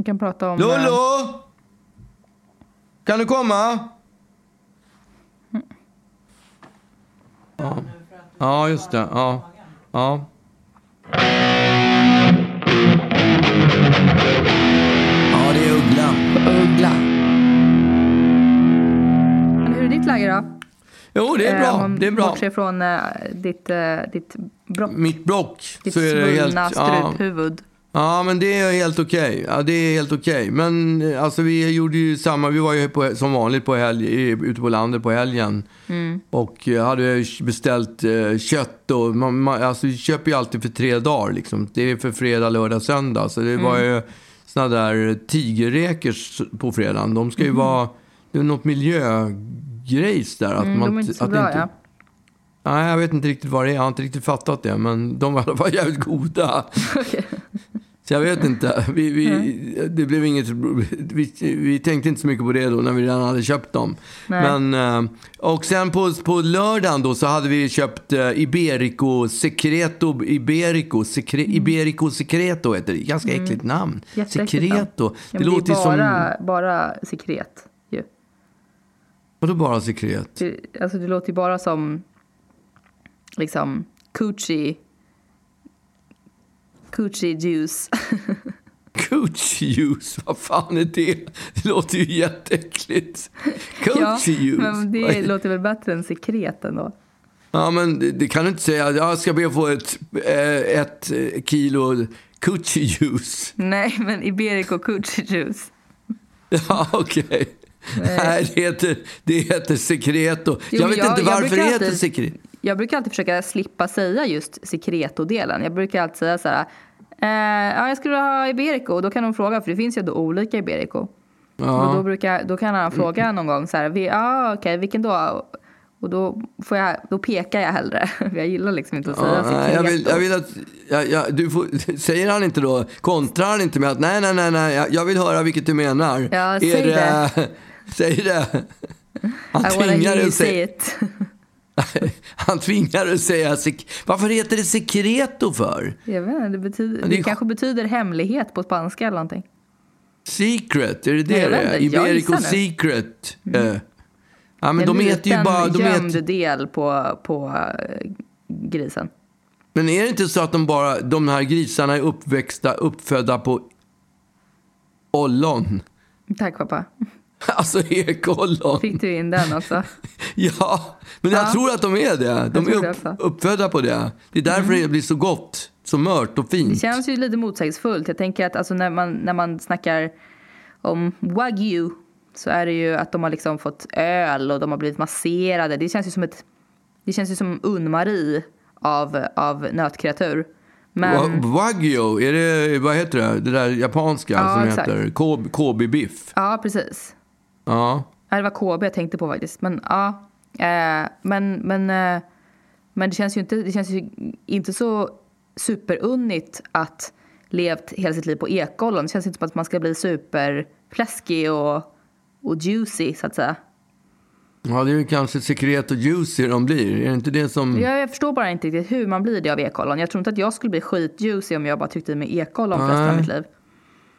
Vi kan prata om... eh, Lollo! Kan du komma? Ja, ja just det. Ja. ja. Ja, det är Uggla. Uggla. Men hur är ditt läge då? Jo, det är Eh, bra. om Det är bra. Bortse från eh, ditt, eh, ditt brock, Mitt block ditt så är det helt... Ja, struphuvud. Ja, men det är helt okej. Ja, det är helt okej. Men eh, alltså vi gjorde ju samma. Vi var ju på, som vanligt på helg, ute på landet på helgen. Mm. Och eh, hade beställt eh, kött och man, man, alltså vi köper ju alltid för tre dagar liksom. Det är för fredag, lördag, söndag. Så det var Mm. ju såna där tigerräkor på fredagen. De ska ju vara, det är något miljögrejs där. Att Mm, man, de är inte så att bra, inte, ja. Nej, jag vet inte riktigt vad det är. Jag har inte riktigt fattat det. Men de var i alla fall jävligt goda. Så jag vet inte. Vi, vi, det blev inget, vi, vi tänkte inte så mycket på det då när vi redan hade köpt dem. Nej. Men, eh, och sen på, på lördagen då så hade vi köpt eh, Iberico Secreto. Iberico, Secre, Iberico Secreto heter det. Ganska äckligt namn. Mm. Namn. Secreto. Ja, det låter det är som... bara, bara sekret. Ju. Vadå bara sekret? Det, alltså det låter ju bara som liksom coochie coochie juice. Coochie juice, vad fan är det? Det låter ju jätteäckligt. Coochie juice. men det låter väl bättre än sekret ändå. Ja, men det, det kan du inte säga. Jag ska be att få ett, eh, ett eh, kilo coochie juice. Nej, men Iberico coochie juice. Ja, okej. Nej, det heter, det heter Secreto. Jo, jag vet jag- inte varför det heter alltid- Secreto. Jag brukar alltid försöka slippa säga just secreto-delen. Jag brukar alltid säga så här. Eh, ja, jag skulle ha Iberico. Och Då kan de fråga, för det finns ju då olika Iberico. Och då, brukar, då kan han fråga någon gång så här. vi- Ja, okej, vilken då? Och då, får jag, då pekar jag hellre. Jag gillar liksom inte att säga Ja, nej, jag, vill, jag vill att... Ja, ja, du får, säger han inte då, kontrar han inte med att nej, nej, nej, nej jag, jag vill höra vilket du menar. Ja, säg det. Säg det. Han I tvingar dig att säga... it. Han tvingar dig att säga... Varför heter det secreto för? Jag vet inte, det, betyder, det det, kanske betyder hemlighet på spanska eller någonting. Secret, är det det det är? Iberico. Secret. eh. Ja, men en de äter ju liten bara... De gömd äter, del på, på eh, grisen. men är det inte så att de, bara, de här grisarna är uppväxta, uppfödda på ollon? Tack pappa. Alltså ekollon. Fick du in den också? Ja, men jag Ja. tror att de är det. De är upp. Mm. uppfödda på det. Det är därför det blir så gott, så mört och fint. Det känns ju lite motsägelsefullt. Jag tänker att alltså, när, man, när man snackar om wagyu så är det ju att de har liksom fått öl och de har blivit masserade. Det känns ju som ett det känns ju som Unn-Marie av, av nötkreatur. Men Wa- Wagyu, är det, vad heter det, det där japanska Ja, som exakt. heter Kobe, Kobe biff? ja, precis. Ja. Det var KB jag tänkte på faktiskt. Men ja, eh, men, men, eh, men det känns ju inte, det känns ju inte så superunnigt att levt hela sitt liv på ekollon. Det känns inte som att man ska bli superfläskig och, och juicy så att säga. ja, det är ju kanske sekret och juicy de blir. Är det inte det som... Jag, jag förstår bara inte riktigt hur man blir det av ekollon. Jag tror inte att jag skulle bli skitjuicy om jag bara tryckte i mig ekollon för resten av mitt liv.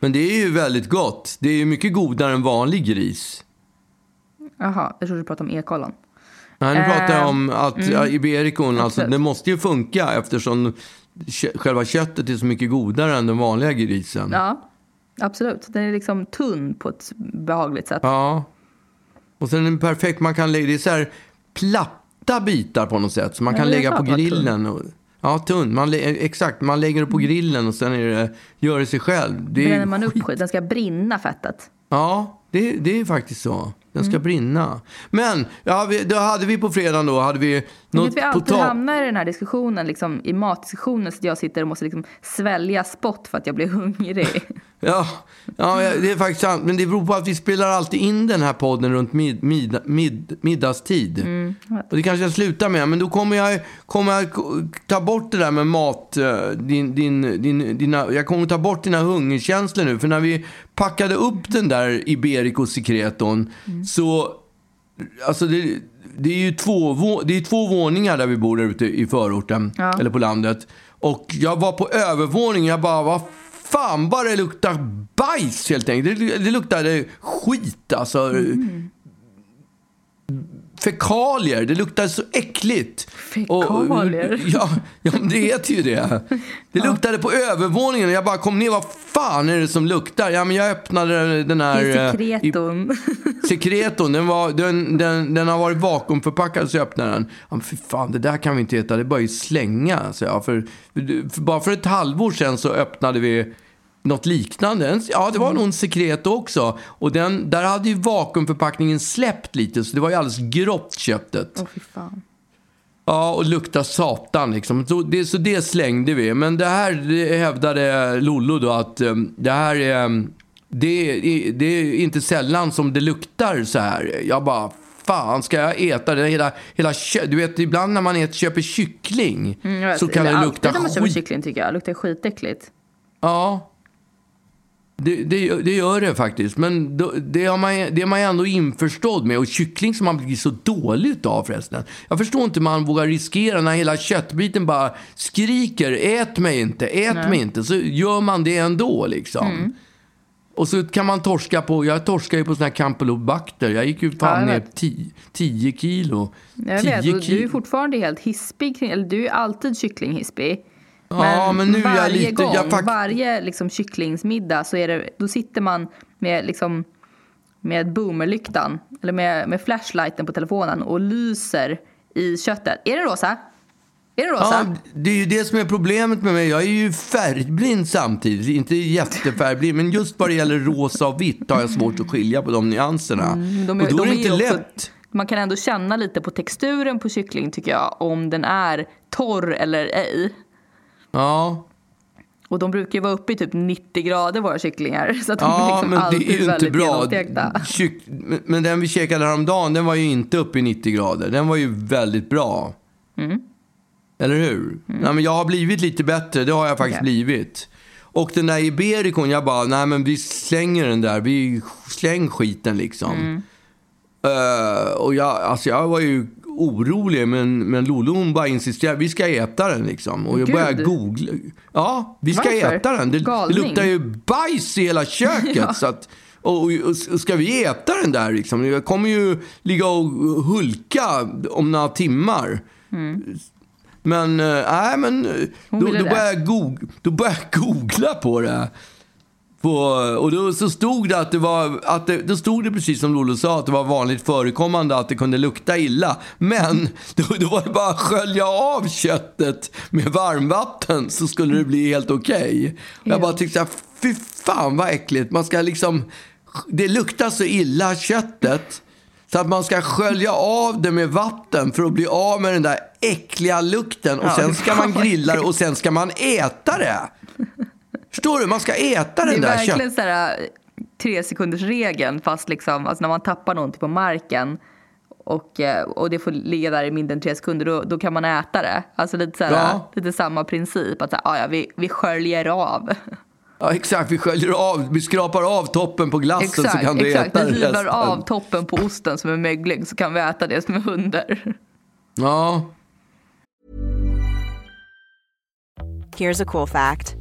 Men det är ju väldigt gott. Det är ju mycket godare än vanlig gris. Jaha, jag trodde du pratade om ekollon. Nej, nu pratar jag Eh, om att ja, Ibericon, alltså, det måste ju funka eftersom själva köttet är så mycket godare än den vanliga grisen. Ja, absolut. Den är liksom tunn på ett behagligt sätt. Ja. Och sen är den perfekt, man kan lägga, det är så här platta bitar på något sätt. Så man kan lägga på grillen. Och, ja, tunn. Man, lä- exakt, man lägger det på grillen och sen är det, gör det sig själv. Det Bränner man upp skit? Den ska brinna fettet. Ja, det, det är faktiskt så. Den Mm. ska brinna. Men, ja, vi, då hade vi på fredagen då, hade vi något vi alltid hamnar i den här diskussionen, liksom, i matdiskussionen, så att jag sitter och måste liksom svälja spott för att jag blir hungrig. Ja, ja, det är faktiskt sant. Men det beror på att vi spelar alltid in den här podden runt mid, mid, mid, middagstid. Mm, och det kanske jag slutar med. Men då kommer jag, kommer jag ta bort det där med mat. eh, Din, din, din, dina, jag kommer ta bort dina hungerkänslor nu. För när vi packade upp den där Iberico Secreton Mm. Så... Alltså det, det är ju två, vå- det är två våningar där vi bor där ute i förorten. Ja. Eller på landet. Och jag var på övervåningen. Jag bara, vad fan vad det luktar bajs helt enkelt. Det, det luktade skit alltså. Mm fekalier. Det luktar så äckligt. Fekalier? Och, ja, ja, det heter ju det. Det luktade på övervåningen och jag bara kom ner. Vad fan är det som luktar? Ja, men jag öppnade den här... Är sekreton. I, sekreton. Den, var, den, den, den har varit vakuumförpackad så jag öppnade den. Ja, men fy fan, det där kan vi inte äta. Det är bara att slänga. Så jag. För, för, bara för ett halvår sedan så öppnade vi något liknande. Ja, det var nog en sekret också. Och den, där hade ju vakuumförpackningen släppt lite, så det var ju alldeles grått köttet. Åh, fy fan. Ja, och lukta satan liksom. Så det, så det slängde vi. Men det här det hävdade Lollo då att um, det här är... Um, det, är, det är inte sällan som det luktar så här. Jag bara, fan ska jag äta det? Hela, hela Du vet, ibland när man äter, köper kyckling mm, så kan det lukta skit. Alltid när man köper kyckling tycker jag. Det luktar skitäckligt. Ja. Det, det, det, gör det faktiskt. Men det, har man, det är man ändå införstådd med. Och kyckling som man blir så dåligt av förresten. Jag förstår inte man vågar riskera när hela köttbiten bara skriker ät mig inte, ät Nej. mig inte. Så gör man det ändå liksom. Mm. Och så kan man torska på, jag torskar ju på såna här Campylobacter. Jag gick ju fan ja, ner 10 kilo. Jag vet, och du är fortfarande helt hispig. Eller du är alltid kycklinghispig. Ja, men, nu är jag lite... Gång, fakt- varje liksom, kycklingsmiddag så är det, då sitter man med, liksom, med boomerlyktan, eller med, med flashlighten på telefonen och lyser i köttet. Är det rosa? Är det rosa? Ja, det är ju det som är problemet med mig. Jag är ju färgblind samtidigt. Inte jättefärgblind, men just vad det gäller rosa och vitt har jag svårt att skilja på de nyanserna. Mm, de är, och då är det inte också, lätt. Man kan ändå känna lite på texturen på kyckling tycker jag, om den är torr eller ej. Ja. Och de brukar ju vara uppe i typ 90 grader våra kycklingar. Så att de ja, är liksom men alltid det är ju inte bra. Kyck... Men den vi käkade häromdagen, den var ju inte uppe i 90 grader. Den var ju väldigt bra. Mm. Eller hur? Mm. Nej, men jag har blivit lite bättre, det har jag faktiskt okay. blivit. Och den där Ibericon, jag bara, nej men vi slänger den där, vi slänger skiten liksom. Mm. Uh, och jag, alltså jag var ju orolig, men, men Lolo hon bara insisterade, vi ska äta den liksom. Och jag Gud. började googla. Ja, vi ska Varför? äta den. Det, det, luktar ju bajs i hela köket. ja. så att, och, och, och, ska vi äta den där liksom? Jag kommer ju ligga och hulka om några timmar. Mm. Men, äh, nej men, då, då, började jag googla, då började jag googla på det. På, och då så stod det att det var, att det, då stod det precis som Lolo sa, att det var vanligt förekommande att det kunde lukta illa. Men då, då var det bara att skölja av köttet med varmvatten så skulle det bli helt okej. Okay. Jag bara tyckte, fy fan vad äckligt. Man ska liksom, det luktar så illa köttet. Så att man ska skölja av det med vatten för att bli av med den där äckliga lukten. Och sen ska man grilla det och sen ska man äta det. Förstår du? Man ska äta den där köttet. Det är verkligen äh, tre sekunders regeln fast liksom, alltså när man tappar någonting på marken och, äh, och det får ligga där i mindre än tre sekunder, då, då kan man äta det. Alltså lite, så här, ja. lite samma princip, att så här, ah, ja, vi, vi sköljer av. Ja, exakt. Vi sköljer av, vi skrapar av toppen på glassen exakt, så kan du exakt. äta vi resten. Vi hivar av toppen på osten som är möglig så kan vi äta det som är under. Ja. Here's a cool fact.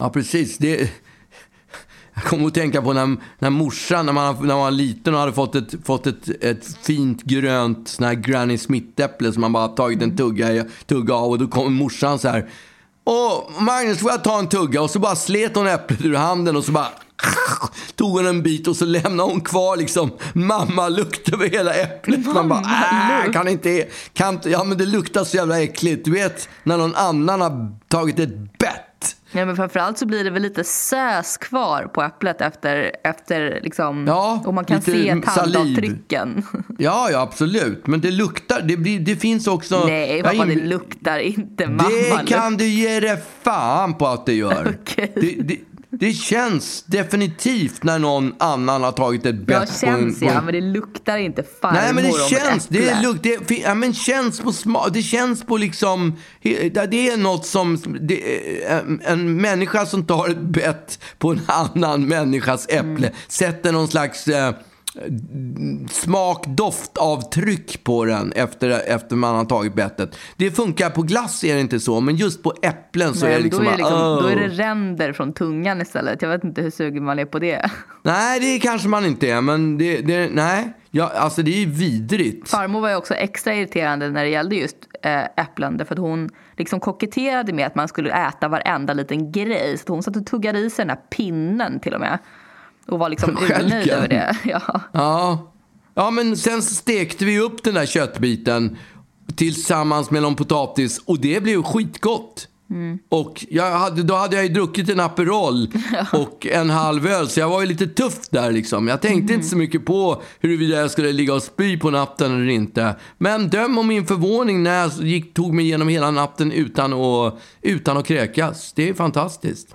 Ja, precis. Det, jag kommer att tänka på när, när morsan, när man, när man var liten och hade fått ett, fått ett, ett fint grönt sån här Granny Smith-äpple som man bara tagit en tugga, tugga av och då kommer morsan så här Och Magnus, får jag ta en tugga? Och så bara slet hon äpplet ur handen och så bara tog hon en bit och så lämnade hon kvar liksom mammalukt över hela äpplet. Man bara, äh, kan inte, kan inte, ja men det luktar så jävla äckligt. Du vet när någon annan har tagit ett bett Ja, men framförallt så blir det väl lite sös kvar på äpplet efter, efter liksom, ja, och man kan se tandavtrycken. Ja, ja, absolut. Men det luktar, det, blir, det finns också... Nej, pappa, det luktar inte mamma. Det kan du ge dig fan på att det gör. okay. det, det, det känns definitivt när någon annan har tagit ett bett ja, känns på en, ja, men det luktar inte farmor Nej, men det känns. Det, luk, det, ja, men känns på smak. Det känns på liksom. Det är något som. Det, en, en människa som tar ett bett på en annan människas äpple. Mm. Sätter någon slags. Eh, smak, doftavtryck på den efter, efter man har tagit bettet. Det funkar på glass är det inte så, men just på äpplen så Nej, är det liksom... Då är, liksom, oh. då är det ränder från tungan istället. Jag vet inte hur sugen man är på det. Nej, det kanske man inte är, men det, det, nej. Ja, alltså det är ju vidrigt. Farmor var ju också extra irriterande när det gällde just äh, äpplen. Därför att hon liksom koketterade med att man skulle äta varenda liten grej. Så hon satt och tuggade i sig den här pinnen till och med och var liksom urnöjd över det. Ja. ja. Ja, men sen stekte vi upp den där köttbiten tillsammans med någon potatis och det blev skitgott. Mm. Och hade, då hade jag ju druckit en Aperol och en halv öl, så jag var ju lite tuff där liksom. Jag tänkte mm. inte så mycket på huruvida jag skulle ligga och spy på natten eller inte. Men döm om min förvåning när jag gick, tog mig igenom hela natten utan att, utan att kräkas. Det är fantastiskt.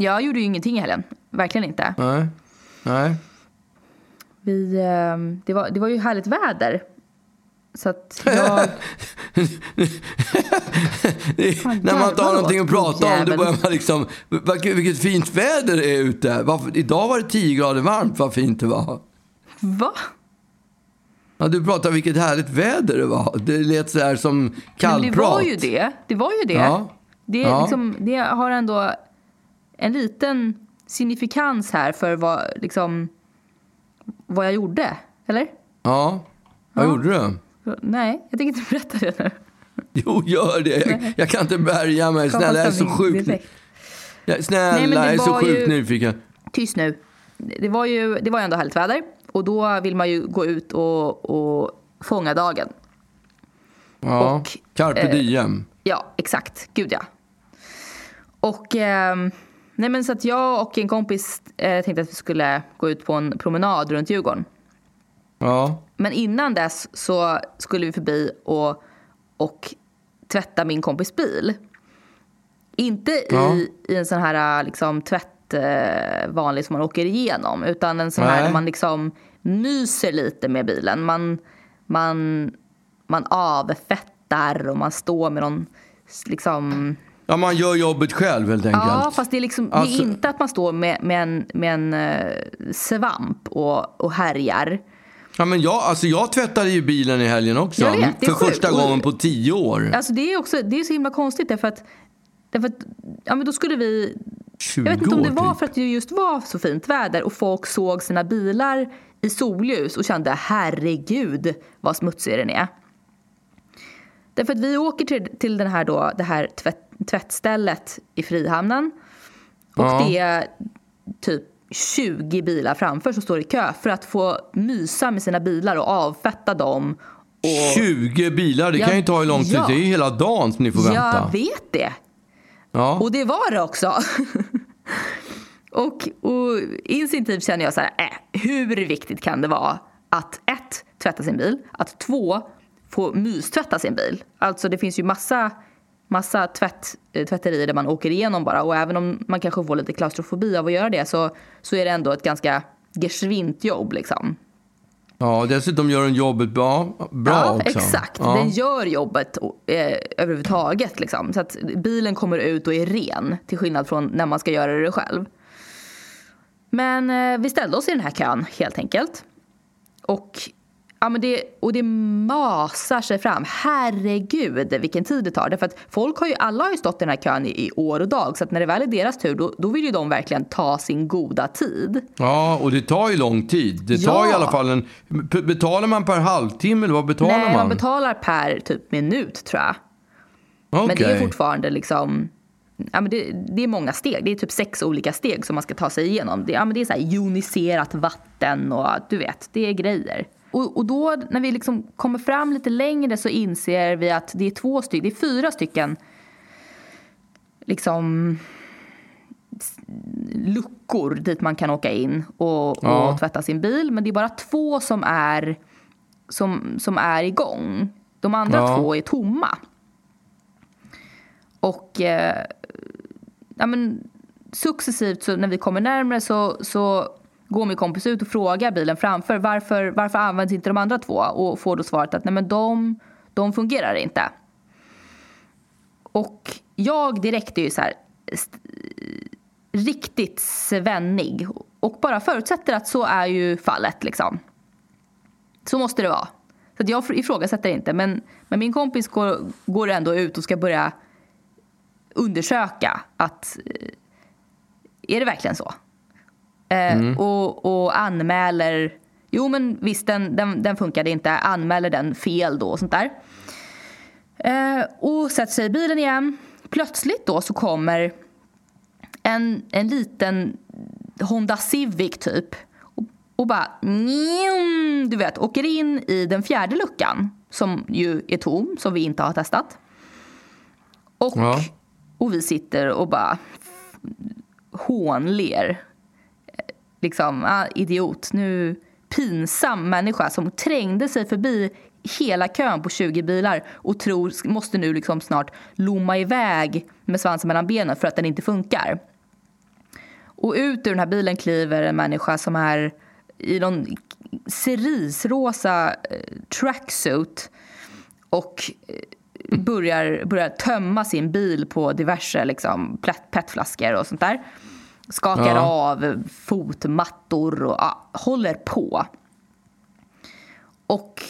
Jag gjorde ju ingenting i helgen. Verkligen inte. Nej. Nej. Vi, ehm, det, var, det var ju härligt väder. Så att jag... när man inte har någonting att prata om, då börjar man liksom... Vilket fint väder det är ute. Varför, idag var det 10 grader varmt, vad fint det var. Va? Ja, du pratade vilket härligt väder det var. Det lät så här som kallprat. det var ju det. Det var ju det. Ja. Det, ja. Liksom, det har ändå en liten signifikans här för vad, liksom, vad jag gjorde. Eller? Ja. Vad ja. gjorde du? Nej, jag tänker inte berätta det nu. Jo, gör det. Jag, jag kan inte bärga mig. Snälla, jag är så sjukt ja, Snälla, Nej, jag är så sjukt nyfiken. Tyst nu. Det var ju det var ju ändå härligt väder. Och då vill man ju gå ut och, och fånga dagen. Ja, och, carpe diem. Eh, ja, exakt. Gud ja. Och... Eh, Nej men så att jag och en kompis eh, tänkte att vi skulle gå ut på en promenad runt Djurgården. Ja. Men innan dess så skulle vi förbi och, och tvätta min kompis bil. Inte ja. i, i en sån här liksom, tvätt eh, vanlig som man åker igenom utan en sån Nej. här där man liksom myser lite med bilen. Man, man, man avfettar och man står med någon liksom Ja, man gör jobbet själv helt enkelt. Ja, fast det är, liksom, alltså... det är inte att man står med, med en, med en uh, svamp och, och härjar. Ja, men jag, alltså jag tvättade ju bilen i helgen också. Vet, för sjukt. första gången på tio år. Alltså det är också det är så himla konstigt därför att, därför att ja, men då skulle vi 20 Jag vet inte om det var typ. för att det just var så fint väder och folk såg sina bilar i solljus och kände herregud vad smutsig den är. Därför att vi åker till, till den här då, det här tvätt, tvättstället i Frihamnen och Ja. det är typ 20 bilar framför som står i kö för att få mysa med sina bilar och avfetta dem. Och 20 bilar, det Ja, kan ju ta hur lång tid. ja. Det är ju hela dagen som ni får vänta. Jag vet det. Ja. Och det var det också. och, och instinktivt känner jag så här, äh, hur viktigt kan det vara att ett, tvätta sin bil, att två, få mystvätta sin bil. Alltså det finns ju massa, massa tvätt, eh, tvätterier där man åker igenom bara och även om man kanske får lite klaustrofobi av att göra det så, så är det ändå ett ganska geschwint jobb liksom. ja, dessutom gör den jobbet bra, bra ja, också. exakt. Ja. Den gör jobbet eh, överhuvudtaget. Liksom. Så att bilen kommer ut och är ren till skillnad från när man ska göra det själv. Men eh, vi ställde oss i den här kön helt enkelt. Och, ja, men det, och det masar sig fram. Herregud vilken tid det tar. Därför att folk har ju, alla har ju stått i den här kön i, i år och dag. Så att när det väl är deras tur då, då vill ju de verkligen ta sin goda tid. Ja, och det tar ju lång tid. Det tar Ja. i alla fall en... Betalar man per halvtimme eller vad betalar Nej, man? man betalar per typ minut tror jag. Okej. Men det är fortfarande liksom... Ja, men det, det är många steg. Det är typ sex olika steg som man ska ta sig igenom. Det, ja, men det är så här ioniserat vatten och du vet, det är grejer. Och, och då när vi liksom kommer fram lite längre så inser vi att det är två stycken, det är fyra stycken liksom luckor dit man kan åka in och, och Ja. tvätta sin bil. Men det är bara två som är, som, som är igång. De andra Ja. två är tomma. Och eh, ja, men, successivt så när vi kommer närmare så, så går min kompis ut och frågar bilen framför varför, varför används inte de andra två? Och får då svaret att nej, men de, de fungerar inte. Och jag direkt är ju så här st- riktigt svennig och bara förutsätter att så är ju fallet liksom. Så måste det vara. Så att jag ifrågasätter inte men, men min kompis går, går ändå ut och ska börja undersöka att eh, är det verkligen så? Eh, och, och anmäler, jo men visst den, den, den funkade inte, anmäler den fel då och sånt där. Eh, och sätter sig i bilen igen. Plötsligt då så kommer en, en liten Honda Civic typ och, och bara njum, du vet, åker in i den fjärde luckan som ju är tom, som vi inte har testat. Och, Ja. och vi sitter och bara hånler. Liksom, ah, idiot. Nu pinsam människa som trängde sig förbi hela kön på 20 bilar och tror måste nu liksom snart lomma iväg med svansen mellan benen för att den inte funkar. Och ut ur den här bilen kliver en människa som är i någon cerisrosa eh, tracksuit och eh, börjar, börjar tömma sin bil på diverse liksom, petflaskor och sånt där. Skakar Ja. av fotmattor och ja, håller på. Och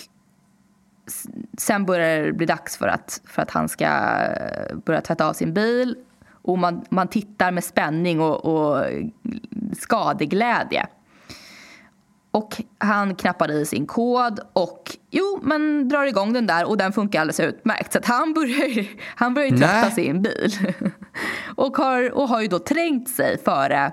sen börjar det bli dags för att, för att han ska eh, börja tvätta av sin bil. Och man, man tittar med spänning och, och skadeglädje. Och han knappar i sin kod och jo, men drar igång den där och den funkar alldeles utmärkt. Så han börjar, han börjar ju tvätta sin bil. och, har, och har ju då trängt sig före,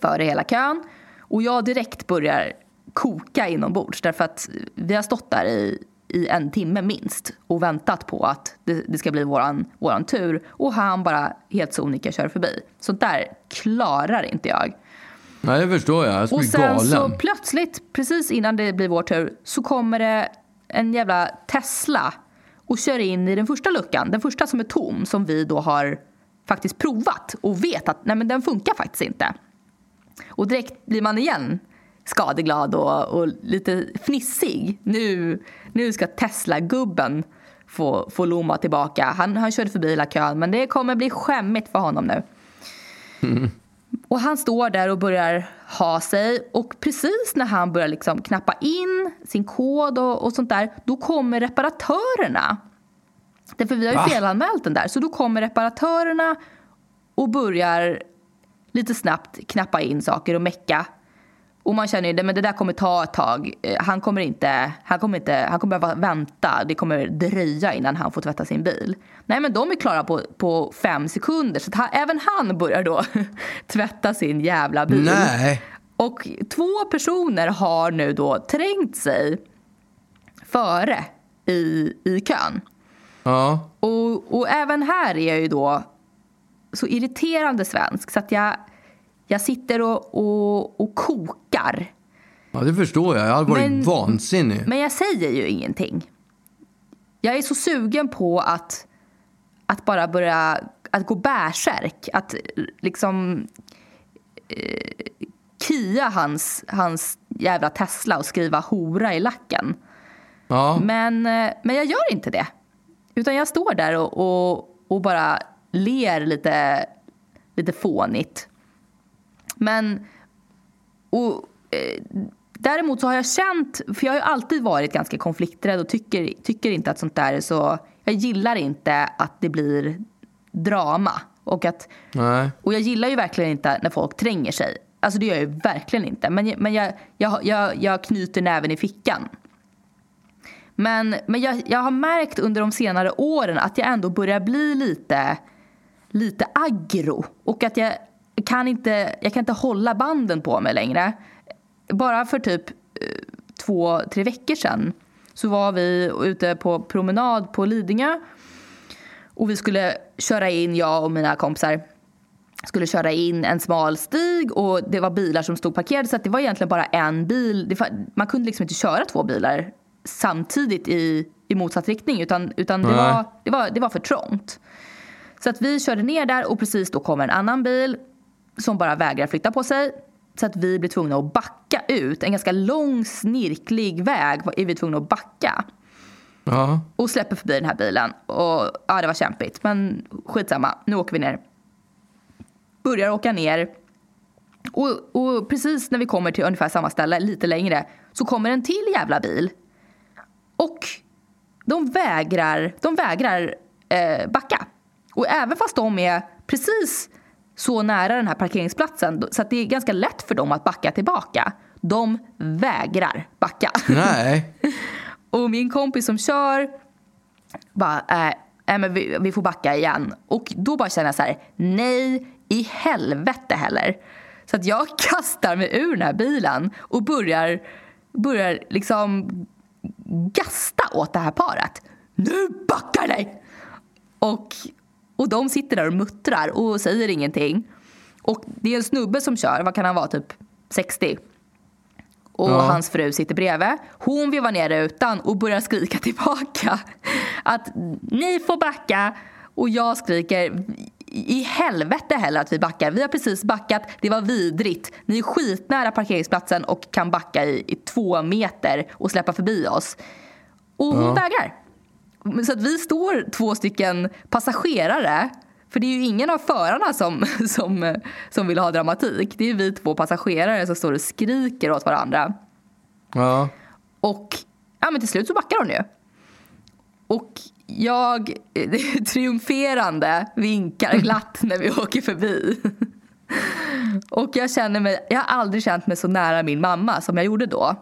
före hela kön. Och jag direkt börjar koka inombords därför att vi har stått där i, i en timme minst och väntat på att det, det ska bli våran, våran tur. Och han bara helt sonika kör förbi. Sånt där klarar inte jag. Nej, det förstår jag. Jag skulle Och bli sen galen. så plötsligt, precis innan det blir vår tur, så kommer det en jävla Tesla och kör in i den första luckan. Den första som är tom, som vi då har faktiskt provat och vet att nej men den funkar faktiskt inte. Och direkt blir man igen skadeglad och, och lite fnissig. Nu, nu ska Tesla-gubben få, få lomma tillbaka. Han, han körde förbi hela kön, men det kommer bli skämmigt för honom nu. Och han står där och börjar ha sig och precis när han börjar liksom knappa in sin kod och, och sånt där, då kommer reparatörerna. Därför vi har ju Va? felanmält den där. Så då kommer reparatörerna och börjar lite snabbt knappa in saker och mecka. Och man känner ju att det där kommer ta ett tag. Eh, han kommer inte, han kommer inte, han kommer behöva vänta. Det kommer dröja innan han får tvätta sin bil. Nej men de är klara på, på fem sekunder så han, även han börjar då tvätta sin jävla bil. Nej. Och två personer har nu då trängt sig före i, i kön. Ja. Och, och även här är jag ju då så irriterande svensk så att jag, jag sitter och, och, och kokar. Ja, det förstår jag. Jag hade varit men, vansinnig. Men jag säger ju ingenting. Jag är så sugen på att, att bara börja att gå bärsärk. Att liksom eh, kia hans, hans jävla Tesla och skriva hora i lacken. Ja. Men, eh, men jag gör inte det. Utan jag står där och, och, och bara ler lite, lite fånigt. Men... Och, eh, däremot så har jag känt, för jag har ju alltid varit ganska konflikträdd och tycker, tycker inte att sånt där är så... Jag gillar inte att det blir drama. Och, att, Nej. och jag gillar ju verkligen inte när folk tränger sig. Alltså det gör jag ju verkligen inte. Men, men jag, jag, jag, jag knyter näven i fickan. Men, men jag, jag har märkt under de senare åren att jag ändå börjar bli lite, lite aggro. Och att jag kan, inte, jag kan inte hålla banden på mig längre. Bara för typ eh, två, tre veckor sedan så var vi ute på promenad på Lidingö. Och vi skulle köra in, jag och mina kompisar skulle köra in en smal stig och det var bilar som stod parkerade så det var egentligen bara en bil. man kunde liksom inte köra två bilar samtidigt i, i motsatt riktning utan, utan det, var, det, var, det var för trångt. Så att vi körde ner där och precis då kommer en annan bil som bara vägrar flytta på sig. Så att vi blir tvungna att backa ut. En ganska lång snirklig väg är vi tvungna att backa. Ja. Och släpper förbi den här bilen. Och ja, det var kämpigt. Men skitsamma, nu åker vi ner. Börjar åka ner. Och, och precis när vi kommer till ungefär samma ställe, lite längre, så kommer en till jävla bil och de vägrar, de vägrar eh, backa. Och även fast de är precis så nära den här parkeringsplatsen så att det är ganska lätt för dem att backa tillbaka. De vägrar backa. Nej. och min kompis som kör bara, äh, men vi, vi, får backa igen. Och då bara känner jag så här, nej i helvete heller. Så att jag kastar mig ur den här bilen och börjar, börjar liksom gasta åt det här paret. Nu backar ni! Och, och de sitter där och muttrar och säger ingenting. Och det är en snubbe som kör, vad kan han vara, typ 60? Och ja. hans fru sitter bredvid. Hon vill vara nere utan och börjar skrika tillbaka att ni får backa. Och jag skriker i helvete heller att vi backar. Vi har precis backat, det var vidrigt. Ni är skitnära parkeringsplatsen och kan backa i, i två meter och släppa förbi oss. Och hon ja. vägrar. Så att vi står två stycken passagerare för det är ju ingen av förarna som, som, som vill ha dramatik. Det är vi två passagerare som står och skriker åt varandra. Ja. Och ja, men till slut så backar hon ju. Och jag triumferande vinkar glatt när vi åker förbi. Och jag känner mig, jag har aldrig känt mig så nära min mamma som jag gjorde då.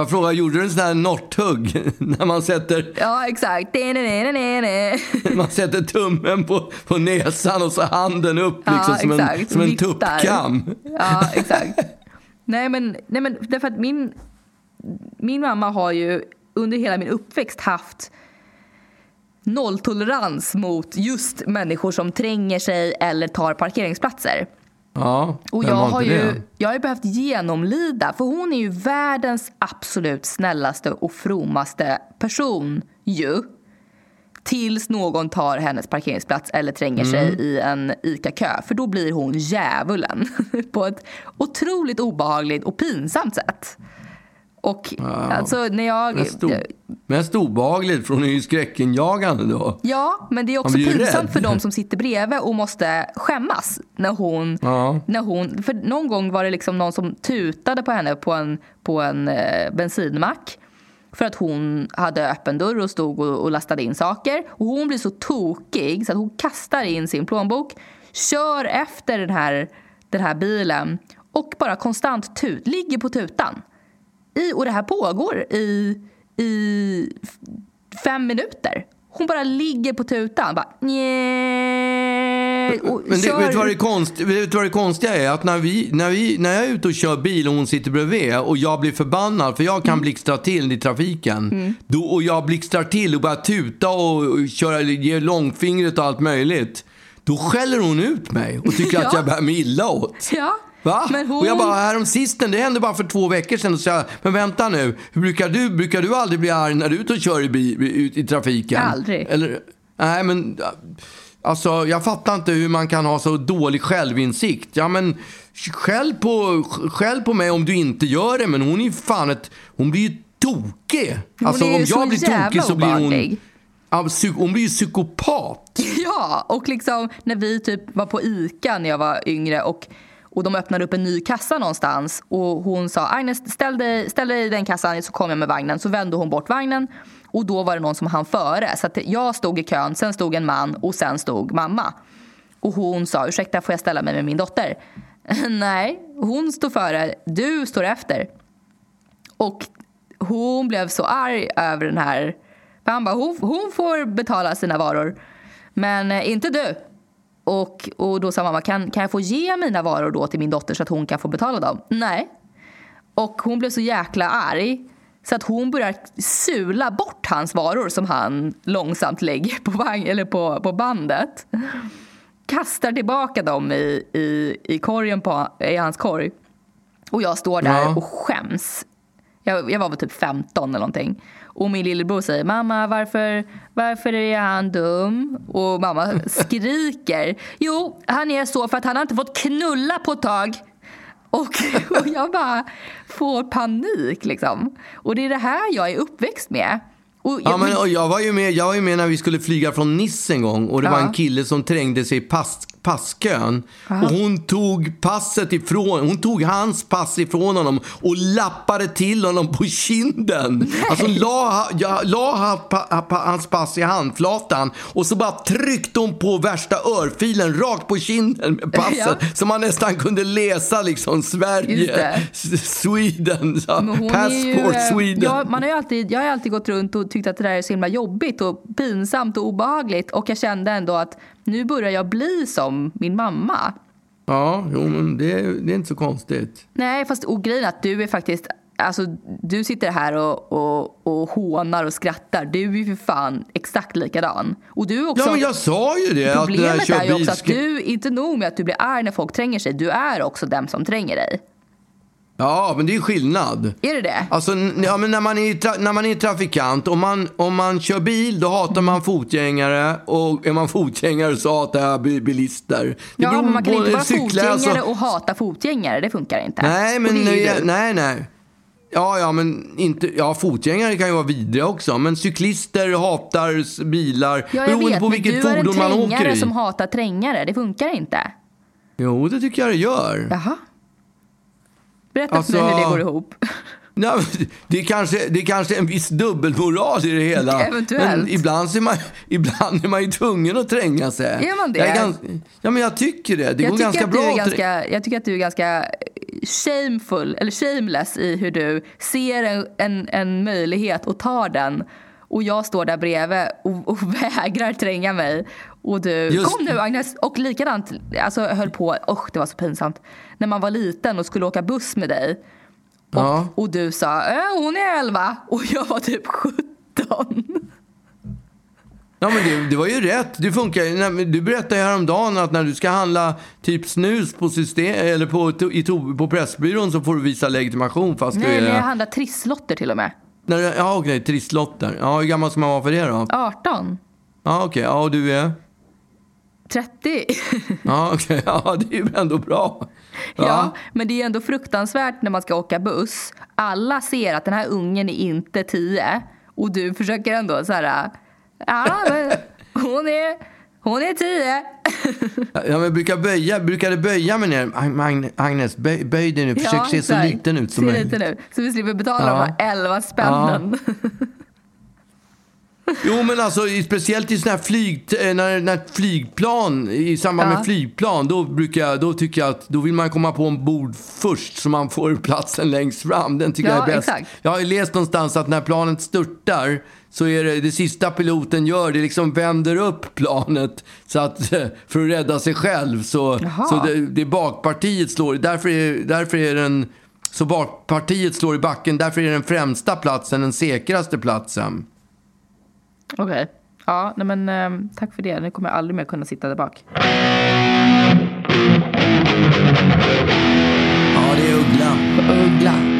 Jag frågar, gjorde du en sån här northugg? När man sätter... Ja, exakt. man sätter tummen på, på näsan och så handen upp liksom, ja, som, en, som en tuppkam. Ja, exakt. nej, men, nej, men därför att min, min mamma har ju under hela min uppväxt haft nolltolerans mot just människor som tränger sig eller tar parkeringsplatser. Ja, och jag har ju jag har behövt genomlida, för hon är ju världens absolut snällaste och frommaste person ju. Tills någon tar hennes parkeringsplats eller tränger mm. sig i en ICA-kö. För då blir hon djävulen på ett otroligt obehagligt och pinsamt sätt. Och wow. alltså när jag... Mest, obehagligt för hon är ju skräckinjagande då. Ja, men det är också pinsamt rädd. för de som sitter bredvid och måste skämmas. När hon, ja. när hon, för någon gång var det liksom någon som tutade på henne på en, på en eh, bensinmack. För att hon hade öppen dörr och stod och, och lastade in saker. Och hon blir så tokig så att hon kastar in sin plånbok kör efter den här, den här bilen och bara konstant tut, ligger på tutan. I, och det här pågår i, i fem minuter. Hon bara ligger på tutan. Bara, och Men det, vet, du vad det konst, vet vad det konstiga är? Att när, vi, när, vi, när jag är ute och kör bil och hon sitter bredvid och jag blir förbannad för jag kan mm. blixtra till i trafiken. Mm. Då, och jag blixtrar till och börjar tuta och, och köra, ge långfingret och allt möjligt. Då skäller hon ut mig och tycker ja. att jag bär mig illa åt. Ja. Va? Hon... Och jag bara, häromsistens, det hände bara för två veckor sedan. Och så jag, men vänta nu, hur brukar du, brukar du aldrig bli arg när du är ute och kör i, i, i trafiken? Aldrig. Eller, nej, men alltså jag fattar inte hur man kan ha så dålig självinsikt. Ja, men skäll på, skäll på mig om du inte gör det, men hon är ju fan ett, hon blir ju tokig. Hon alltså om jag blir tokig så blir hon... hon blir ju psykopat. Ja, och liksom när vi typ var på ICA när jag var yngre och och de öppnade upp en ny kassa någonstans och hon sa Agnes ställ dig, ställ dig i den kassan så kommer jag med vagnen. Så vände hon bort vagnen och då var det någon som hann före. Så jag stod i kön, sen stod en man och sen stod mamma. Och hon sa ursäkta får jag ställa mig med min dotter? Nej, hon står före, du står efter. Och hon blev så arg över den här. För han bara, hon, hon får betala sina varor. Men eh, inte du. Och, och då sa mamma, kan, kan jag få ge mina varor då till min dotter så att hon kan få betala dem? Nej. Och hon blev så jäkla arg så att hon börjar sula bort hans varor som han långsamt lägger på, vagn, eller på, på bandet. Kastar tillbaka dem i, i, i, korgen på, i hans korg. Och jag står där ja. och skäms. Jag, jag var väl typ 15 eller någonting. Och min lillebror säger mamma varför, varför är han dum? Och mamma skriker. Jo, han är så för att han har inte fått knulla på ett tag. Och, och jag bara får panik liksom. Och det är det här jag är uppväxt med. Och jag, ja, men, och jag, var ju med, jag var ju med när vi skulle flyga från Nice en gång och det ja. var en kille som trängde sig i pass, passkön. Aha. Och hon tog passet ifrån, hon tog hans pass ifrån honom och lappade till honom på kinden. Nej. Alltså la, ja, la hans pass i handflatan och så bara tryckte hon på värsta örfilen rakt på kinden med passet. Ja. Så man nästan kunde läsa liksom Sverige, Sweden, passport ju, eh, Sweden. Ja, man har alltid, jag har alltid gått runt och tyckt att det där är så himla jobbigt och pinsamt och obehagligt och jag kände ändå att nu börjar jag bli som min mamma. Ja, jo, men det, det är inte så konstigt. Nej, fast och grejen är att du är faktiskt Alltså, du sitter här och, och, och hånar och skrattar. Du är ju för fan exakt likadan. Och du också, ja, men jag sa ju det. Problemet att är ju också att du, inte nog med att du blir arg när folk tränger sig, du är också den som tränger dig. Ja, men det är skillnad. Är det det? Alltså, ja, men när, man är, när man är trafikant, om man, om man kör bil, då hatar man fotgängare. Och är man fotgängare så hatar jag bilister. Det ja, men man kan inte vara fotgängare alltså. och hata fotgängare. Det funkar inte. Nej, men nej, nej, nej. Ja, ja, men inte, ja, fotgängare kan ju vara vidriga också. Men cyklister hatar bilar. Ja, jag vet, på vilket fordon man åker i. Du är en trängare som hatar trängare. Det funkar inte. Jo, det tycker jag det gör. Jaha. Berätta alltså, för mig hur det går ihop. Ja, det, är kanske, det är kanske en viss dubbelmoral i det hela. Eventuellt. Men ibland är, man, ibland är man ju tvungen att tränga sig. Är man det? Ganska, ja, men jag tycker det. Det jag går ganska bra. Ganska, jag tycker att du är ganska shameful, eller shameless i hur du ser en, en, en möjlighet och tar den. Och jag står där bredvid och, och vägrar tränga mig. Och du, Just. kom nu Agnes! Och likadant, alltså jag höll på, usch det var så pinsamt. När man var liten och skulle åka buss med dig. Och, ja. och du sa, äh, hon är 11 och jag var typ 17. Ja, men det, det, var ju rätt. Det funkar. Du berättade ju häromdagen att när du ska handla typ snus på, system, eller på, i, på Pressbyrån så får du visa legitimation fast Nej, du är... Nej, jag handlar trisslotter till och med. När, ja, okej. Okay, trisslotter. Ja, hur gammal ska man vara för det då? 18. Ja, okej. Okay. Ja, och du är? 30. ja, okej. Okay. Ja, det är ju ändå bra. Ja. ja. men det är ändå fruktansvärt när man ska åka buss. Alla ser att den här ungen är inte 10 och du försöker ändå så här... Ja, men hon är... Hon är. Ja, men brukar, böja, brukar det böja mig ner? Agnes, böj, böj dig nu. Försök ja, se så liten ut som möjligt. Så vi slipper betala ja. de här elva spännen. Ja. Jo, men alltså speciellt i såna här flyg, eh, när, när flygplan, i samband Ja. med flygplan, då, brukar jag, då tycker jag att då vill man komma på ombord först så man får platsen längst fram. Den tycker Ja, jag är bäst. exakt. Jag har läst någonstans att när planet störtar så är det, det sista piloten gör, det liksom vänder upp planet så att, eh, för att rädda sig själv. Så, Jaha. så det, det bakpartiet slår, därför är, därför är den, så bakpartiet slår i backen, därför är den främsta platsen den säkraste platsen. Okej. Ja, nej men ehm, tack för det. Nu kommer jag aldrig mer kunna sitta där bak. Ja, det är Uggla. Uggla.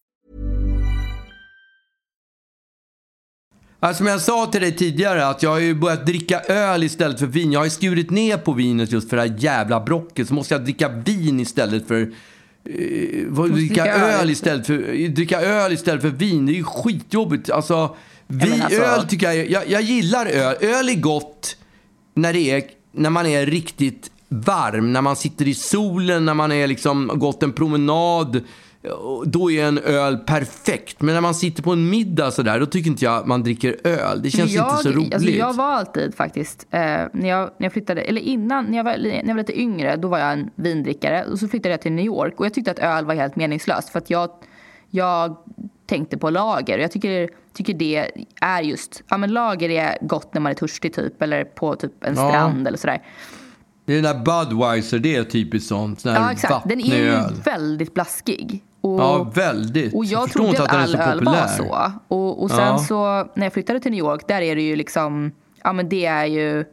Alltså, som jag sa till dig tidigare, att jag har ju börjat dricka öl istället för vin. Jag har ju skurit ner på vinet just för det här jävla brocket. Så måste jag dricka vin istället för... Eh, vad- dricka öl istället för, dricka öl istället för vin. Det är ju skitjobbigt. Alltså, vi, alltså- öl tycker jag, jag... Jag gillar öl. Öl är gott när, det är, när man är riktigt varm. När man sitter i solen, när man är liksom gått en promenad. Då är en öl perfekt. Men när man sitter på en middag sådär, då tycker inte jag man dricker öl. Det känns jag, inte så roligt. Alltså jag var alltid faktiskt, eh, när, jag, när jag flyttade, eller innan, när jag, var, när jag var lite yngre, då var jag en vindrickare. Och så flyttade jag till New York och jag tyckte att öl var helt meningslöst. För att jag, jag tänkte på lager. Och jag tycker, tycker det är just, ja men lager är gott när man är törstig typ. Eller på typ en Ja. strand eller sådär. Det är den där Budweiser, det är typiskt sånt. Sån Ja exakt, den är ju väldigt blaskig. Och, Ja, väldigt. Och jag, förstår trodde inte att, all så öl populär. var så. Och, och sen Ja. så när jag flyttade till New York, där är det ju liksom, ja men det är ju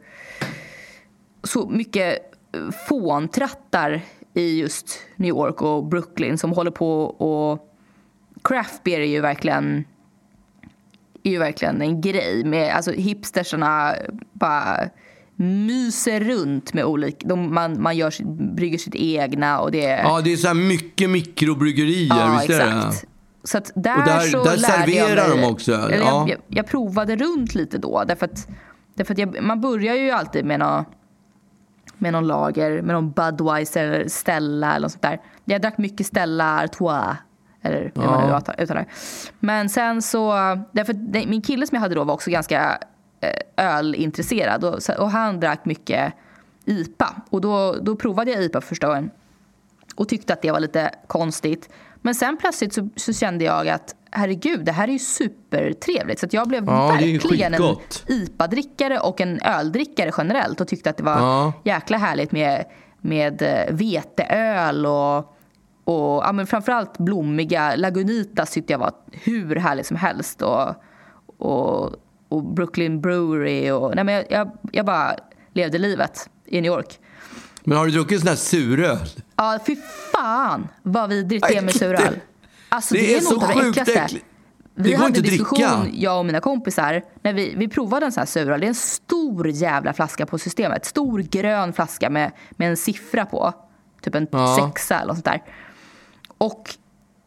så mycket eh, fåntrattar i just New York och Brooklyn som håller på och craft beer är ju verkligen är ju verkligen en grej med alltså hipstersarna bara myser runt med olika, de, man, man gör, sitt- brygger sitt egna och det är Ja, det är så här mycket mikrobryggerier, Ja, visst är exakt. det? Så att där, Och där- så där jag serverar mig, de också ja. jag, jag, jag provade runt lite då. Därför att, därför att jag, man börjar ju alltid med någon, med någon lager, med någon Budweiser eller Stella eller något sånt där. Jag drack mycket Stella Artois. Eller hur man nu uttalar-. Men sen så, därför min kille som jag hade då var också ganska ölintresserad. Och, och han drack mycket IPA. Och då, då provade jag IPA för första gången och tyckte att det var lite konstigt. Men sen plötsligt så, så kände jag att herregud, det här är ju supertrevligt. Så att jag blev Ja, verkligen en. IPA-drickare och en öldrickare generellt och tyckte att det var Ja. jäkla härligt med, med eh, veteöl och, och ja, men framförallt blommiga Lagunitas tyckte jag var hur härligt som helst. Och, och, och Brooklyn Brewery och nej men jag, jag, jag bara levde livet i New York. Men har du druckit sån här suröl? Ja, fy fan vad vidrigt det är med suröl. det- Alltså, det det, är är så nog det äckligaste. äckligt. Vi hade inte en diskussion, dricka. jag och mina kompisar, när vi, vi provade en sån här suröl. Det är en stor jävla flaska på systemet. Stor grön flaska med, med en siffra på. Typ en Ja. sexa eller något sånt där. Och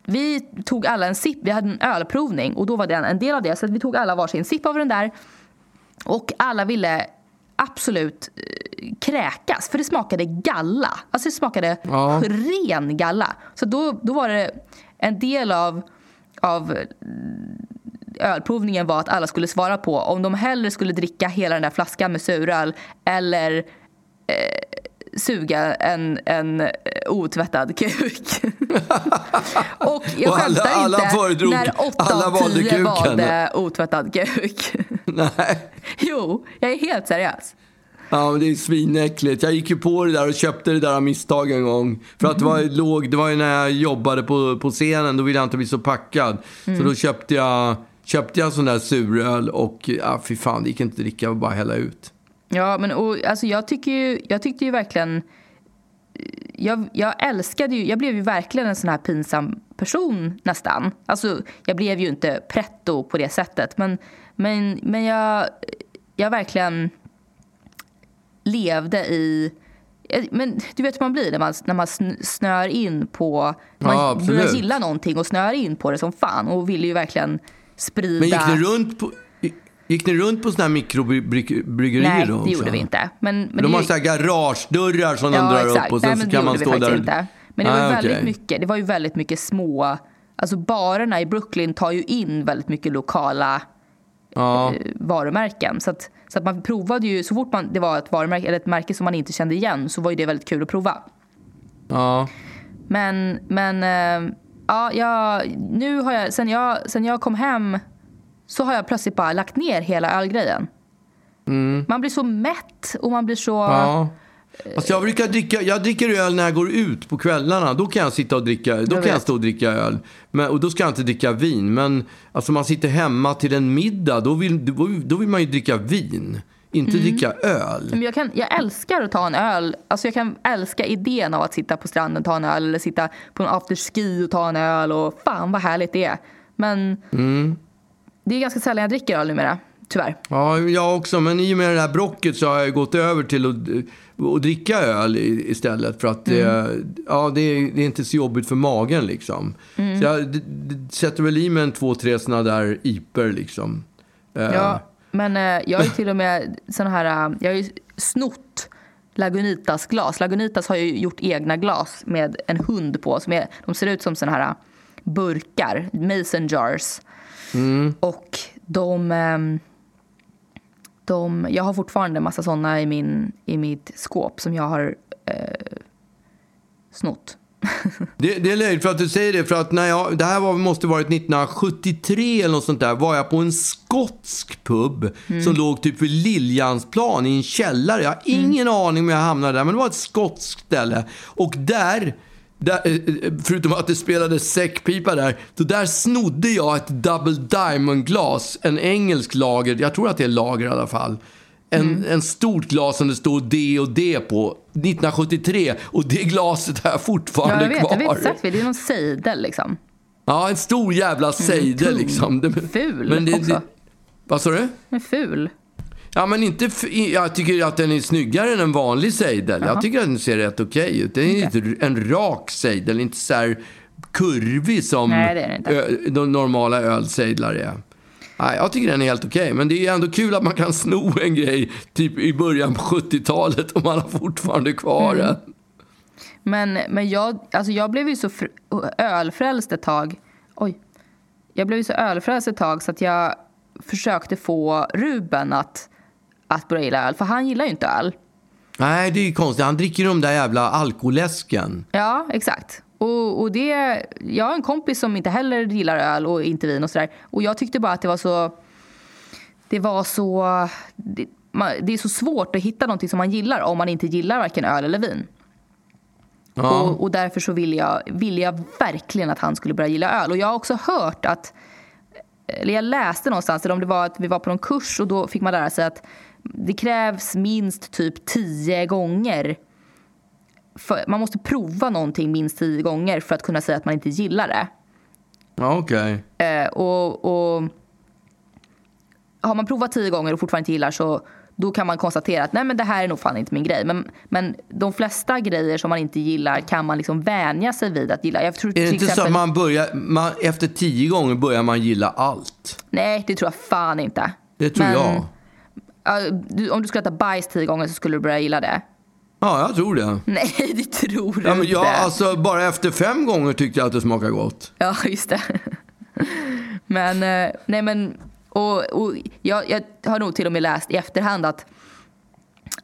vi tog alla en sipp. Vi hade en ölprovning och då var det en, del av det. Så vi tog alla varsin sipp av den där. Och alla ville absolut eh, kräkas, för det smakade galla. Alltså det smakade Ja. ren galla. Så då, då var det en del av, av ölprovningen var att alla skulle svara på om de hellre skulle dricka hela den där flaskan med suröl eller eh, suga en, en eh, otvättad kuk. och jag Och alla- skämtar alla inte föredrog- när åtta alla av valde tio kuken. valde otvättad kuk. Nej. jo, jag är helt seriös. Ja, men det är svinäckligt. Jag gick ju på det där och köpte det där av misstag en gång. För att det var, Mm. låg, det var ju när jag jobbade på, på scenen, då ville jag inte bli så packad. Mm. Så då köpte jag, köpte jag sån där suröl och ja, fy fan, det gick inte att dricka och bara hälla ut. Ja, men och, alltså, jag, tycker ju, jag tyckte ju verkligen... Jag, jag älskade ju, jag blev ju verkligen en sån här pinsam person nästan. Alltså, jag blev ju inte pretto på det sättet. Men, men, men jag, jag verkligen levde i... Men du vet hur man blir när man, när man sn- snör in på... Man Ja, absolut. börjar gilla någonting och snör in på det som fan och vill ju verkligen sprida... Men gick ni runt på, gick ni runt på såna här mikrobryggerier Nej, då det gjorde vi inte. Men, men De har så här garagedörrar som de drar upp och sen Nej, så kan man stå där. Inte. Men det var, Ah, ju väldigt okej. mycket, det var ju väldigt mycket små... Alltså barerna i Brooklyn tar ju in väldigt mycket lokala Ja. eh, varumärken. Så, att, så att man provade ju, så fort man, det var ett varumärke eller ett märke som man inte kände igen så var ju det väldigt kul att prova. ja. Men, men eh, ja, jag, nu har jag, sen jag, sen jag kom hem så har jag plötsligt bara lagt ner hela ölgrejen. Man blir så mätt och man blir så... Mm. Ja. Alltså jag, brukar dricka, jag dricker öl när jag går ut på kvällarna. Då kan jag sitta och dricka, då kan jag stå och dricka öl. Men, och då ska jag inte dricka vin. Men alltså man sitter hemma till en middag, då vill, då, då vill man ju dricka vin. Inte Mm. dricka öl. Men jag, kan, jag älskar att ta en öl. Alltså jag kan älska idén av att sitta på stranden och ta en öl eller sitta på en afterski och ta en öl. Och fan vad härligt det är. Men det är ganska sällan jag dricker öl numera, tyvärr. Ja, jag också. Men i och med det här brocket så har jag gått över till att, att dricka öl istället. För att det, ja, det, är, det är inte så jobbigt för magen liksom. Så jag d- d- sätter väl i mig en två, tre såna där iper liksom. Eh, Ja, men eh, jag ju till och med såna här, eh, jag har ju snott Lagunitas glas. Lagunitas har ju gjort egna glas med en hund på. Som är, de ser ut som såna här burkar, mason jars. Och de, ehm, de... Jag har fortfarande en massa såna i, min, i mitt skåp som jag har eh, snott. Det, det är löjligt för att du säger det, för att när jag, det här var, måste varit 1973 eller något sånt där, var jag på en skotsk pub som låg typ vid Liljansplan i en källare. Jag har ingen aning om jag hamnade där, men det var ett skotskt ställe. Och där, där eh, förutom att det spelade säckpipa där, så där snodde jag ett Double Diamond-glas, en engelsk lager, jag tror att det är lager i alla fall. En, en stort glas som det står D och D på, 1973. Och det glaset har jag Ja, fortfarande jag vet, kvar. jag vet exakt. Det är någon sejdel liksom. Ja, en stor jävla sejdel tung. liksom. Det, Ful också. vad sa du? Den är ful. Ja, men inte... Jag tycker att den är snyggare än en vanlig sejdel. Jag tycker att den ser rätt okej ut. Den är inte en rak sejdel, inte så här kurvig som Nej, det de normala ölsejdlar är. Nej, jag tycker den är helt okej. Men det är ändå kul att man kan sno en grej typ i början på 70-talet och man har fortfarande kvar Mm. den. Men, men jag, alltså jag blev ju så fr- ölfrälst ett tag. Oj. Jag blev ju så ölfrälst ett tag så att jag försökte få Ruben att, att börja gilla öl. För han gillar ju inte öl. Nej, det är ju konstigt. Han dricker de där jävla alkoläsken. Ja, exakt. Och, och det, jag har en kompis som inte heller gillar öl och inte vin och sådär. Och jag tyckte bara att det var så... Det var så... Det, man, det är så svårt att hitta någonting som man gillar om man inte gillar varken öl eller vin. Ja. Och, och därför så ville jag, ville jag verkligen att han skulle börja gilla öl. Och jag har också hört att, eller jag läste någonstans, eller om det var att vi var på någon kurs och då fick man lära sig att det krävs minst typ tio gånger. För, man måste prova någonting minst tio gånger för att kunna säga att man inte gillar det. Okej. Eh, och, och har man provat tio gånger och fortfarande inte gillar så då kan man konstatera att nej men det här är nog fan inte min grej. Men, men de flesta grejer som man inte gillar kan man liksom vänja sig vid att gilla. Jag tror Är det inte så exempel- att man börjar, man, efter tio gånger börjar man gilla allt? Nej, det tror jag fan inte. Det tror Men- jag. Om du skulle äta bajs tio gånger så skulle du börja gilla det. Ja, jag tror det. Nej, det tror du Ja, men inte. jag, alltså, bara efter fem gånger tyckte jag att det smakade gott. Ja, just det. Men, eh, nej men, och, och jag, jag har nog till och med läst i efterhand att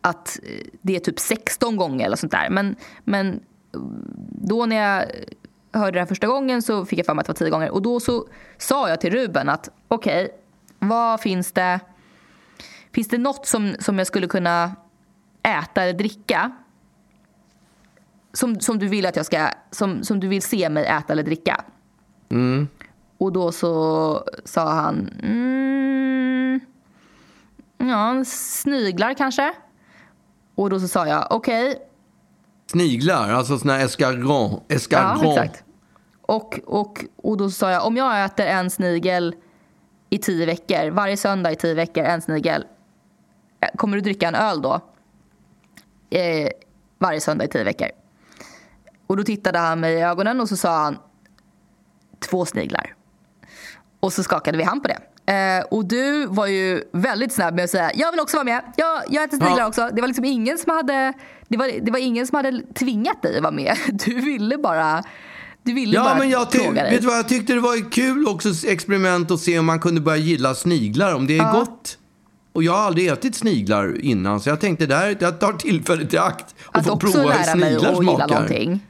att det är typ 16 gånger eller sånt där. Men, men då när jag hörde det här första gången så fick jag för mig att det var 10 gånger. Och då så sa jag till Ruben att okej, okay, vad finns det? Finns det något som, som jag skulle kunna äta eller dricka som, som du vill att jag ska, som, som du vill se mig äta eller dricka? Mm. Och då så sa han, mm, ja, sniglar kanske. Och då så sa jag, okej. Okay. Sniglar, alltså såna escargot. escargot. Ja, exakt. Och, och, och då sa jag, om jag äter en snigel i tio veckor, varje söndag i tio veckor, en snigel. Kommer du dricka en öl då? Eh, varje söndag i tio veckor. Och då tittade han mig i ögonen och så sa han två sniglar. Och så skakade vi hand på det. Eh, och du var ju väldigt snabb med att säga jag vill också vara med. Jag, jag äter sniglar ja. också. Det var liksom ingen som hade det var, det var ingen som hade tvingat dig att vara med. Du ville bara du ville ja, bara men jag fråga dig. Vet du vad, jag tyckte det var kul också experiment att se om man kunde börja gilla sniglar, om det är ja. gott. Och jag har aldrig ätit sniglar innan, så jag tänkte där, jag tar tillfället i akt och får prova hur sniglar smakar. Någonting.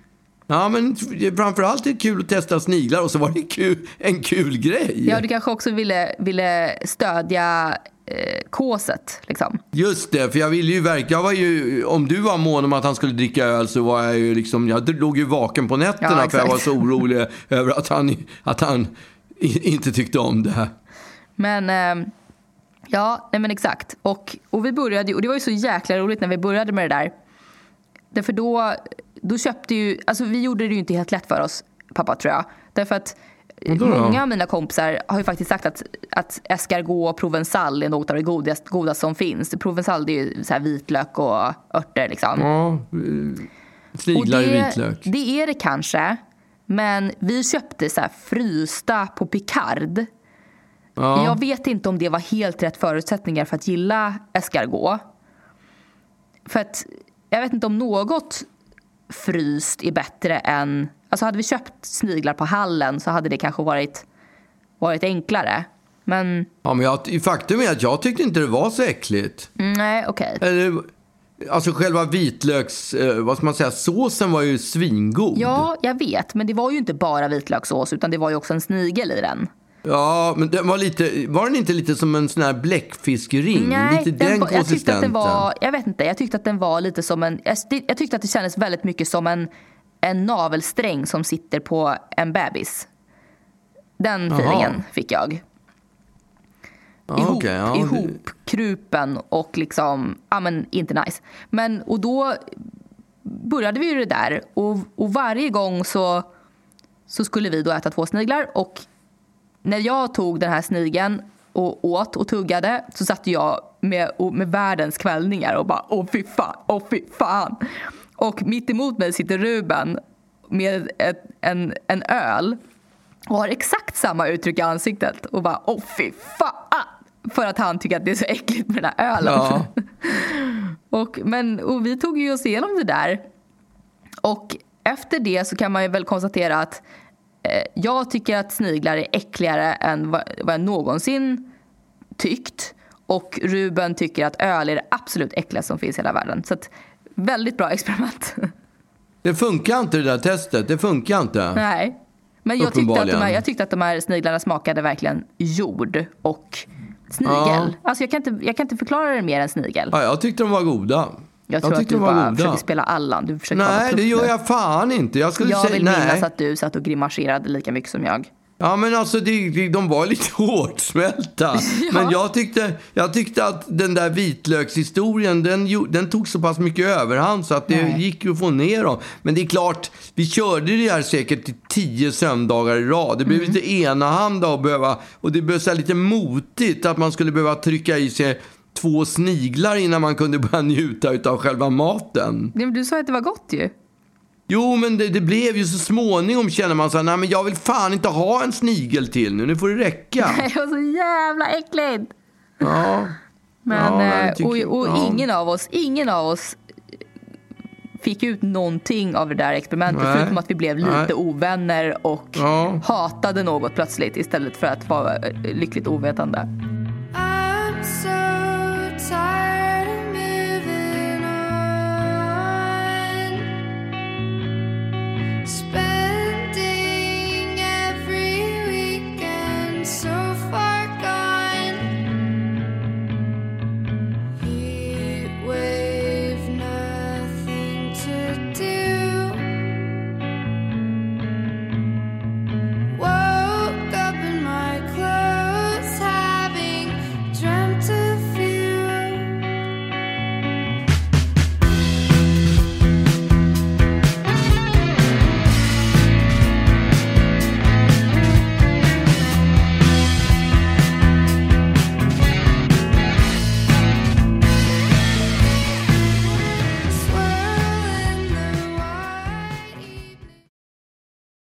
Ja, men framförallt är det kul att testa sniglar och så var det kul, en kul grej. Ja, du kanske också ville, ville stödja eh, kåset. Liksom. Just det, för jag ville ju verkligen, jag var ju, om du var mån om att han skulle dricka öl så var jag ju liksom, jag låg ju vaken på nätterna ja, för jag var så orolig över att han, att han inte tyckte om det. Men, eh, ja, nej men exakt. Och, och vi började och det var ju så jäkla roligt när vi började med det där. Därför då då köpte ju, alltså vi gjorde det ju inte helt lätt för oss, pappa tror jag. Därför att många av mina kompisar har ju faktiskt sagt att, att escargot och provençal är något av det godaste, godaste som finns. Provençal det är ju så vitlök och örter liksom. Ja, sniglar i vitlök. Det är det kanske. Men vi köpte så här frysta på Picard. Ja. Jag vet inte om det var helt rätt förutsättningar för att gilla escargot. För att jag vet inte om något fryst är bättre än... Alltså hade vi köpt sniglar på hallen så hade det kanske varit, varit enklare. Men... Ja, men jag, faktum är att jag tyckte inte det var så äckligt. Mm, nej, okej. Okay. Alltså själva vitlöks, eh, vad ska man säga, såsen var ju svingod. Ja, jag vet. Men det var ju inte bara vitlökssås utan det var ju också en snigel i den. Ja, men den var, lite, var den inte lite som en sån här bläckfiskring? Nej, lite den, den jag tyckte att den var, jag vet inte, jag tyckte att den var lite som en, jag, jag tyckte att det kändes väldigt mycket som en, en navelsträng som sitter på en bebis. Den feelingen fick jag. Ja, ihop, okay, ja, ihopkrupen och liksom, ja men inte nice. Men och då började vi ju det där och, och varje gång så, så skulle vi då äta två sniglar och när jag tog den här snigen och åt och tuggade så satt jag med, med världens kvällningar och bara åh fy fan, åh fy fan. Och mitt emot mig sitter Ruben med ett, en, en öl och har exakt samma uttryck i ansiktet och bara åh fy fan. För att han tycker att det är så äckligt med den här ölen. Ja. och, men, och vi tog ju oss igenom det där. Och efter det så kan man ju väl konstatera att jag tycker att sniglar är äckligare än vad, jag någonsin tyckt. Och Ruben tycker att öl är det absolut äckligaste som finns i hela världen. Så att, väldigt bra experiment. Det funkar inte det där testet. Det funkar inte. Nej. Men jag tyckte, att de här, jag tyckte att de här sniglarna smakade verkligen jord och snigel. Ja. Alltså jag, kan inte, jag kan inte förklara det mer än snigel. Ja, jag tyckte de var goda. Jag tror jag att du bara försöker spela Allan. Du försöker nej, det gör jag fan inte. Jag, skulle jag säga, vill minnas att du satt och grimaserade lika mycket som jag. Ja, men alltså de, de var lite hårdsmälta. ja. Men jag tyckte, jag tyckte att den där vitlökshistorien, den, den tog så pass mycket överhand så att det Nej. gick ju att få ner dem. Men det är klart, vi körde det här säkert i tio söndagar i rad. Det blev mm. lite enahanda och behöva, och det blev så lite motigt att man skulle behöva trycka i sig två sniglar innan man kunde börja njuta av själva maten. men du sa att det var gott ju. Jo, men det, det, blev ju så småningom känner man så här, nej men jag vill fan inte ha en snigel till nu, nu får det räcka. det var så jävla äckligt. Ja. Men, ja, eh, och, och ja. ingen av oss, ingen av oss fick ut någonting av det där experimentet Nej. förutom att vi blev lite Nej. ovänner och ja. hatade något plötsligt istället för att vara lyckligt ovetande. Spend